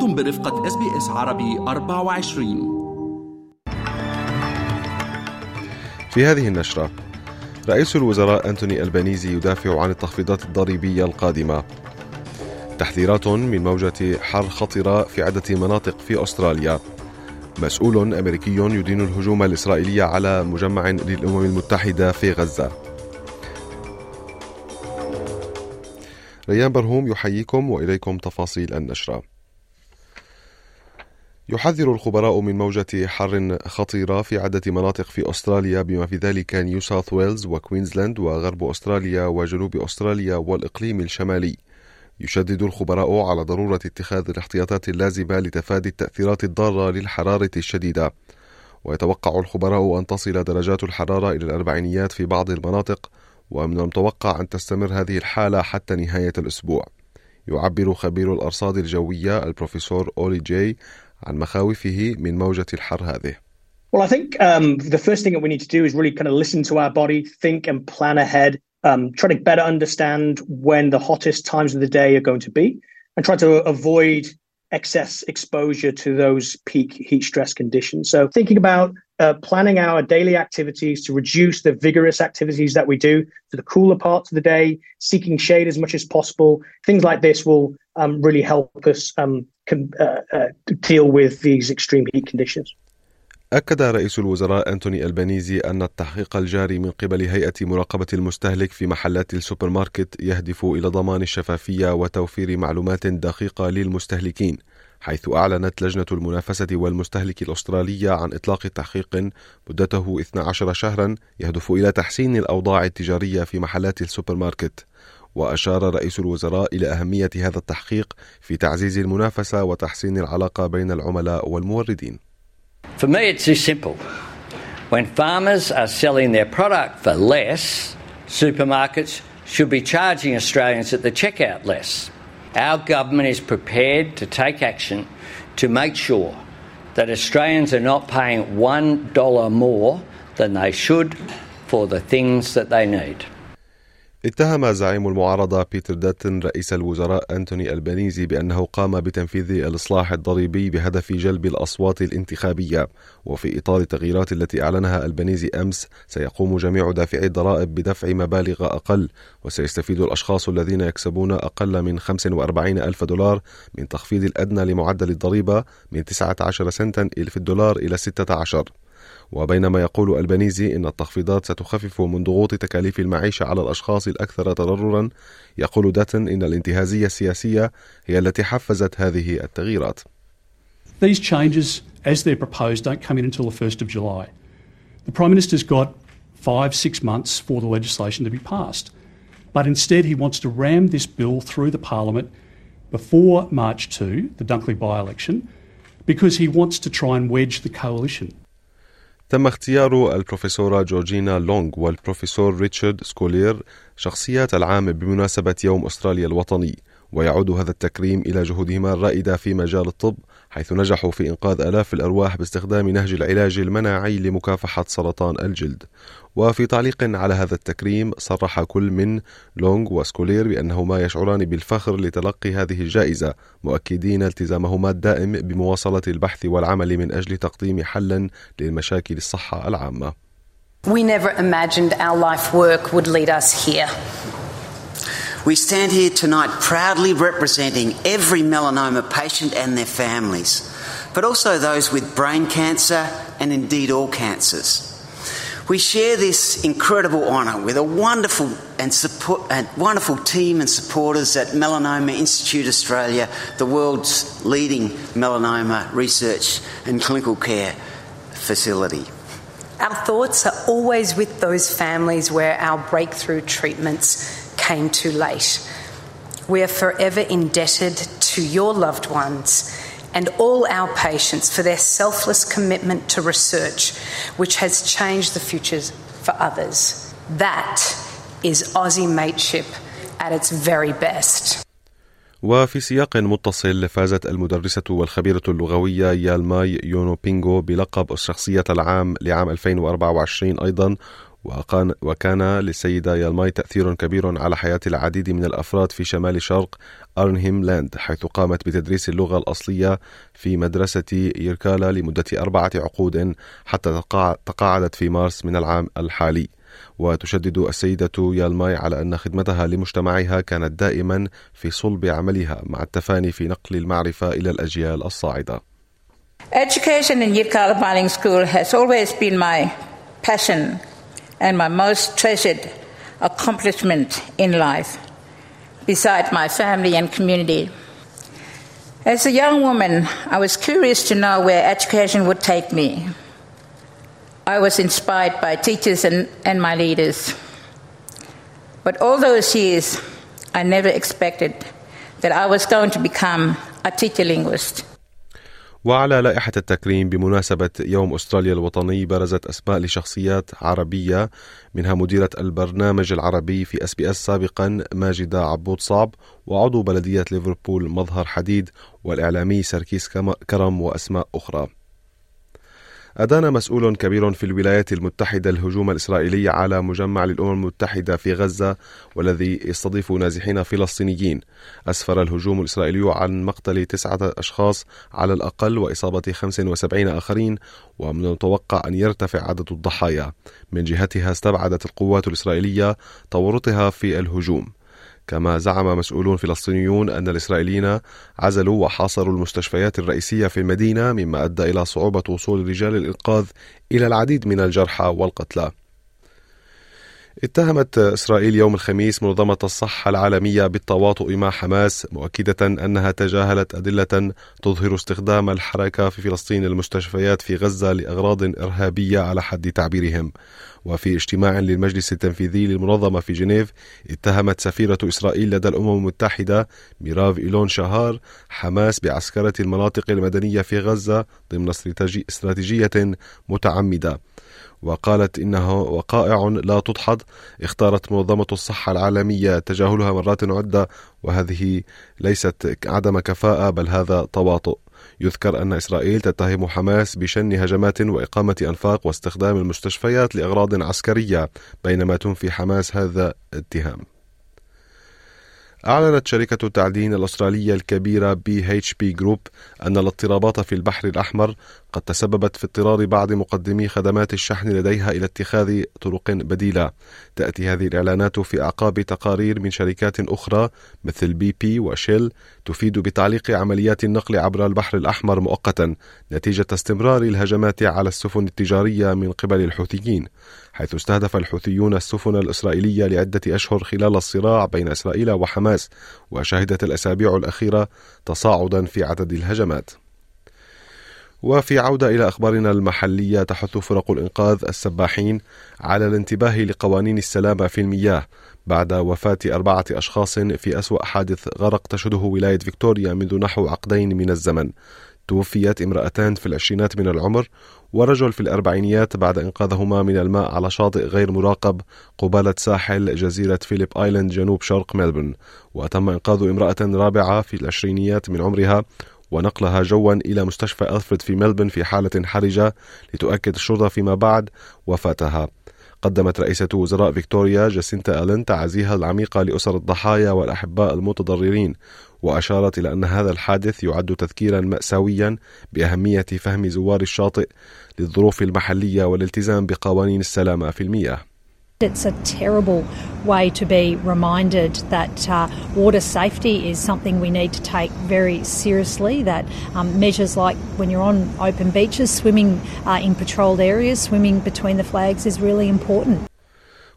أنتم برفقة SBS عربي 24 في هذه النشرة رئيس الوزراء أنتوني ألبانيزي يدافع عن التخفيضات الضريبية القادمة. تحذيرات من موجة حر خطرة في عدة مناطق في أستراليا. مسؤول أمريكي يدين الهجوم الإسرائيلي على مجمع للأمم المتحدة في غزة. ريان برهوم يحييكم وإليكم تفاصيل النشرة. يحذر الخبراء من موجة حر خطيرة في عدة مناطق في أستراليا بما في ذلك نيو ساوث ويلز وكوينزلاند وغرب أستراليا وجنوب أستراليا والإقليم الشمالي. يشدد الخبراء على ضرورة اتخاذ الاحتياطات اللازمة لتفادي التأثيرات الضارة للحرارة الشديدة. ويتوقع الخبراء أن تصل درجات الحرارة إلى الأربعينيات في بعض المناطق ومن المتوقع أن تستمر هذه الحالة حتى نهاية الأسبوع. يعبر خبير الأرصاد الجوية البروفيسور أولي جاي عن مخاوفه من موجة الحر هذه Well, I think um, the first thing that we need to do is really kind of listen to our body, think and plan ahead, um, try to better understand when the hottest times of the day are going to be, and try to avoid excess exposure to those peak heat stress conditions. So, thinking about uh, planning our daily activities to reduce the vigorous activities that we do to the cooler parts of the day, seeking shade as much as possible, things like this will um, really help us um, com- uh, uh, deal with these extreme heat conditions. أكد رئيس الوزراء أنتوني ألبانيزي أن التحقيق الجاري من قبل هيئة مراقبة المستهلك في محلات السوبر ماركت يهدف إلى ضمان الشفافية وتوفير معلومات دقيقة للمستهلكين حيث أعلنت لجنة المنافسة والمستهلك الأسترالية عن إطلاق تحقيق مدته 12 شهرا يهدف إلى تحسين الأوضاع التجارية في محلات السوبر ماركت وأشار رئيس الوزراء إلى أهمية هذا التحقيق في تعزيز المنافسة وتحسين العلاقة بين العملاء والموردين For me, it's this simple. When farmers are selling their product for less, supermarkets should be charging Australians at the checkout less. Our government is prepared to take action to make sure that Australians are not paying $1 more than they should for the things that they need. اتهم زعيم المعارضة بيتر داتن رئيس الوزراء أنتوني ألبانيزي بأنه قام بتنفيذ الإصلاح الضريبي بهدف جلب الأصوات الانتخابية. وفي إطار التغييرات التي أعلنها ألبانيزي أمس سيقوم جميع دافعي الضرائب بدفع مبالغ أقل وسيستفيد الأشخاص الذين يكسبون أقل من 45 ألف دولار من تخفيض الأدنى لمعدل الضريبة من 19 سنتا في الدولار إلى 16 وبينما يقول البنيزي إن التخفيضات ستخفف من ضغوط تكاليف المعيشة على الأشخاص الأكثر تضررا يقول داتن إن الانتهازية السياسية هي التي حفزت هذه التغييرات These changes, as they're proposed, don't come in until the 1st of July. The Prime Minister's got five, six months for the legislation to be passed. But instead, he wants to ram this bill through the Parliament before March 2, the Dunkley by election, because he wants to try and wedge the coalition. تم اختيار البروفيسورة جورجينا لونغ والبروفيسور ريتشارد سكولير شخصيات العام بمناسبة يوم أستراليا الوطني ويعود هذا التكريم إلى جهودهما الرائدة في مجال الطب حيث نجحوا في إنقاذ آلاف الأرواح باستخدام نهج العلاج المناعي لمكافحة سرطان الجلد وفي تعليق على هذا التكريم صرح كل من لونغ وسكولير بأنهما يشعران بالفخر لتلقي هذه الجائزة مؤكدين التزامهما الدائم بمواصلة البحث والعمل من أجل تقديم حل للمشاكل الصحة العامة We never imagined our life work would lead us here. We stand here tonight proudly representing every melanoma patient and their families, but also those with brain cancer and indeed all cancers. We share this incredible honour with a wonderful and support, wonderful team and supporters at Melanoma Institute Australia, the world's leading melanoma research and clinical care facility. Our thoughts are always with those families where our breakthrough treatments came too late. We are forever indebted to your loved ones and all our patients for their selfless commitment to research, which has changed the futures for others. That is Aussie mateship at its very best. وفي سياق متصل فازت المدرسة والخبيرة اللغوية يالماي يونو بينغو بلقب الشخصية العام لعام 2024 أيضا وكان للسيدة يالماي تأثير كبير على حياة العديد من الأفراد في شمال شرق أرنهيم لاند حيث قامت بتدريس اللغة الأصلية في مدرسة يركالا لمدة أربعة عقود حتى تقاعدت في مارس من العام الحالي وتشدد السيدة يالماي على أن خدمتها لمجتمعها كانت دائما في صلب عملها مع التفاني في نقل المعرفة إلى الأجيال الصاعدة. Education in Yirkala Bilingual School has always been my passion and my most treasured accomplishment in life, beside my family and community. As a young woman, I was curious to know where education would take me. I was inspired by teachers and, and my leaders. But all those years, I never expected that I was going to become a teacher linguist. وعلى لائحة التكريم بمناسبة يوم أستراليا الوطني برزت أسماء لشخصيات عربية منها مديرة البرنامج العربي في SBS سابقا ماجدة عبود صعب وعضو بلدية ليفربول مظهر حديد والإعلامي سركيس كرم وأسماء أخرى. أدان مسؤول كبير في الولايات المتحدة الهجوم الإسرائيلي على مجمع للأمم المتحدة في غزة والذي يستضيف نازحين فلسطينيين. أسفر الهجوم الإسرائيلي عن مقتل تسعة أشخاص على الأقل وإصابة 75 آخرين ومن المتوقع أن يرتفع عدد الضحايا. من جهتها استبعدت القوات الإسرائيلية تورطها في الهجوم. كما زعم مسؤولون فلسطينيون أن الإسرائيليين عزلوا وحاصروا المستشفيات الرئيسية في المدينة مما أدى إلى صعوبة وصول رجال الإنقاذ إلى العديد من الجرحى والقتلى. اتهمت إسرائيل يوم الخميس منظمة الصحة العالمية بالتواطؤ مع حماس مؤكدة أنها تجاهلت أدلة تظهر استخدام الحركة في فلسطين المستشفيات في غزة لأغراض إرهابية على حد تعبيرهم. وفي اجتماع للمجلس التنفيذي للمنظمة في جنيف اتهمت سفيرة إسرائيل لدى الأمم المتحدة ميراف إيلون شهار حماس بعسكرة المناطق المدنية في غزة ضمن استراتيجية متعمدة. وقالت إنه وقائع لا تدحض اختارت منظمة الصحة العالمية تجاهلها مرات عدة وهذه ليست عدم كفاءة بل هذا تواطؤ. يذكر أن إسرائيل تتهم حماس بشن هجمات وإقامة أنفاق واستخدام المستشفيات لأغراض عسكرية بينما تنفي حماس هذا الاتهام. أعلنت شركة التعدين الأسترالية الكبيرة BHP Group أن الاضطرابات في البحر الأحمر قد تسببت في اضطرار بعض مقدمي خدمات الشحن لديها إلى اتخاذ طرق بديلة. تأتي هذه الإعلانات في أعقاب تقارير من شركات أخرى مثل بي بي وشيل تفيد بتعليق عمليات النقل عبر البحر الأحمر مؤقتا نتيجة استمرار الهجمات على السفن التجارية من قبل الحوثيين. حيث استهدف الحوثيون السفن الإسرائيلية لعدة أشهر خلال الصراع بين إسرائيل وحماس وشهدت الأسابيع الأخيرة تصاعدا في عدد الهجمات. وفي عودة إلى أخبارنا المحلية تحث فرق الإنقاذ السباحين على الانتباه لقوانين السلامة في المياه بعد وفاة أربعة أشخاص في أسوأ حادث غرق تشهده ولاية فيكتوريا منذ نحو عقدين من الزمن. توفيت امرأتان في العشرينات من العمر ورجل في الأربعينيات بعد إنقاذهما من الماء على شاطئ غير مراقب قبالة ساحل جزيرة فيليب آيلاند جنوب شرق ملبورن وتم إنقاذ امرأة رابعة في العشرينيات من عمرها ونقلها جوا إلى مستشفى ألفريد في ملبن في حالة حرجة لتؤكد الشرطة فيما بعد وفاتها. قدمت رئيسة وزراء فيكتوريا جاسينتا ألين تعازيها العميقة لأسر الضحايا والأحباء المتضررين وأشارت إلى أن هذا الحادث يعد تذكيرا مأساويا بأهمية فهم زوار الشاطئ للظروف المحلية والالتزام بقوانين السلامة في المياه. It's a terrible way to be reminded that uh, water safety is something we need to take very seriously. That um, measures like when you're on open beaches, swimming uh, in patrolled areas, swimming between the flags is really important.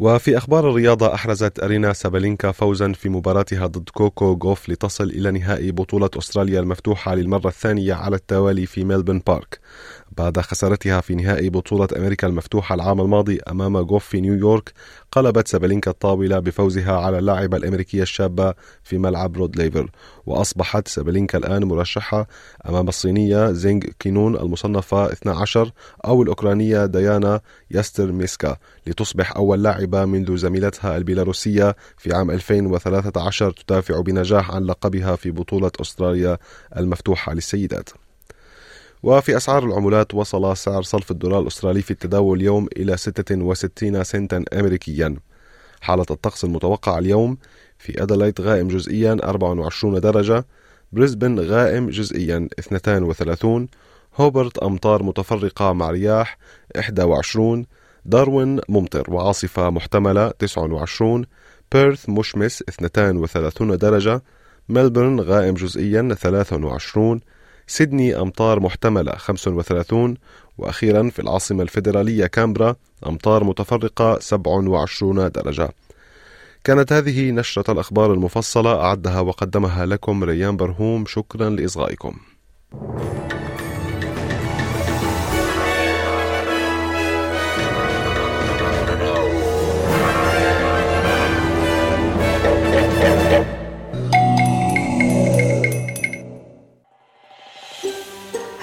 وفي أخبار الرياضة أحرزت أرينا سابالينكا فوزا في مباراتها ضد كوكو غوف لتصل إلى نهائي بطولة أستراليا المفتوحة للمرة الثانية على التوالي في ميلبون بارك. بعد خسارتها في نهائي بطولة أمريكا المفتوحة العام الماضي أمام غوف في نيويورك قلبت سابالينكا الطاولة بفوزها على اللاعبة الأمريكية الشابة في ملعب رود ليفر. وأصبحت سابالينكا الآن مرشحة أمام الصينية زينغ كينون المصنفة 12 أو الأوكرانية ديانا ياستر ميسكا لتصبح أول لاعبة منذ زميلتها البيلاروسية في عام 2013 تدافع بنجاح عن لقبها في بطولة أستراليا المفتوحة للسيدات. وفي أسعار العملات وصل سعر صرف الدولار الأسترالي في التداول اليوم إلى 66 سنتا أمريكيا. حالة الطقس المتوقع اليوم في أديلايد غائم جزئيا 24 درجة بريسبن غائم جزئيا 32 هوبارت أمطار متفرقة مع رياح 21 داروين ممطر وعاصفة محتملة 29 بيرث مشمس 32 درجة ملبورن غائم جزئيا 23 سيدني أمطار محتملة 35 وأخيرا في العاصمة الفيدرالية كانبرا أمطار متفرقة 27 درجة. كانت هذه نشرة الأخبار المفصلة أعدها وقدمها لكم ريان برهوم. شكرا لإصغائكم.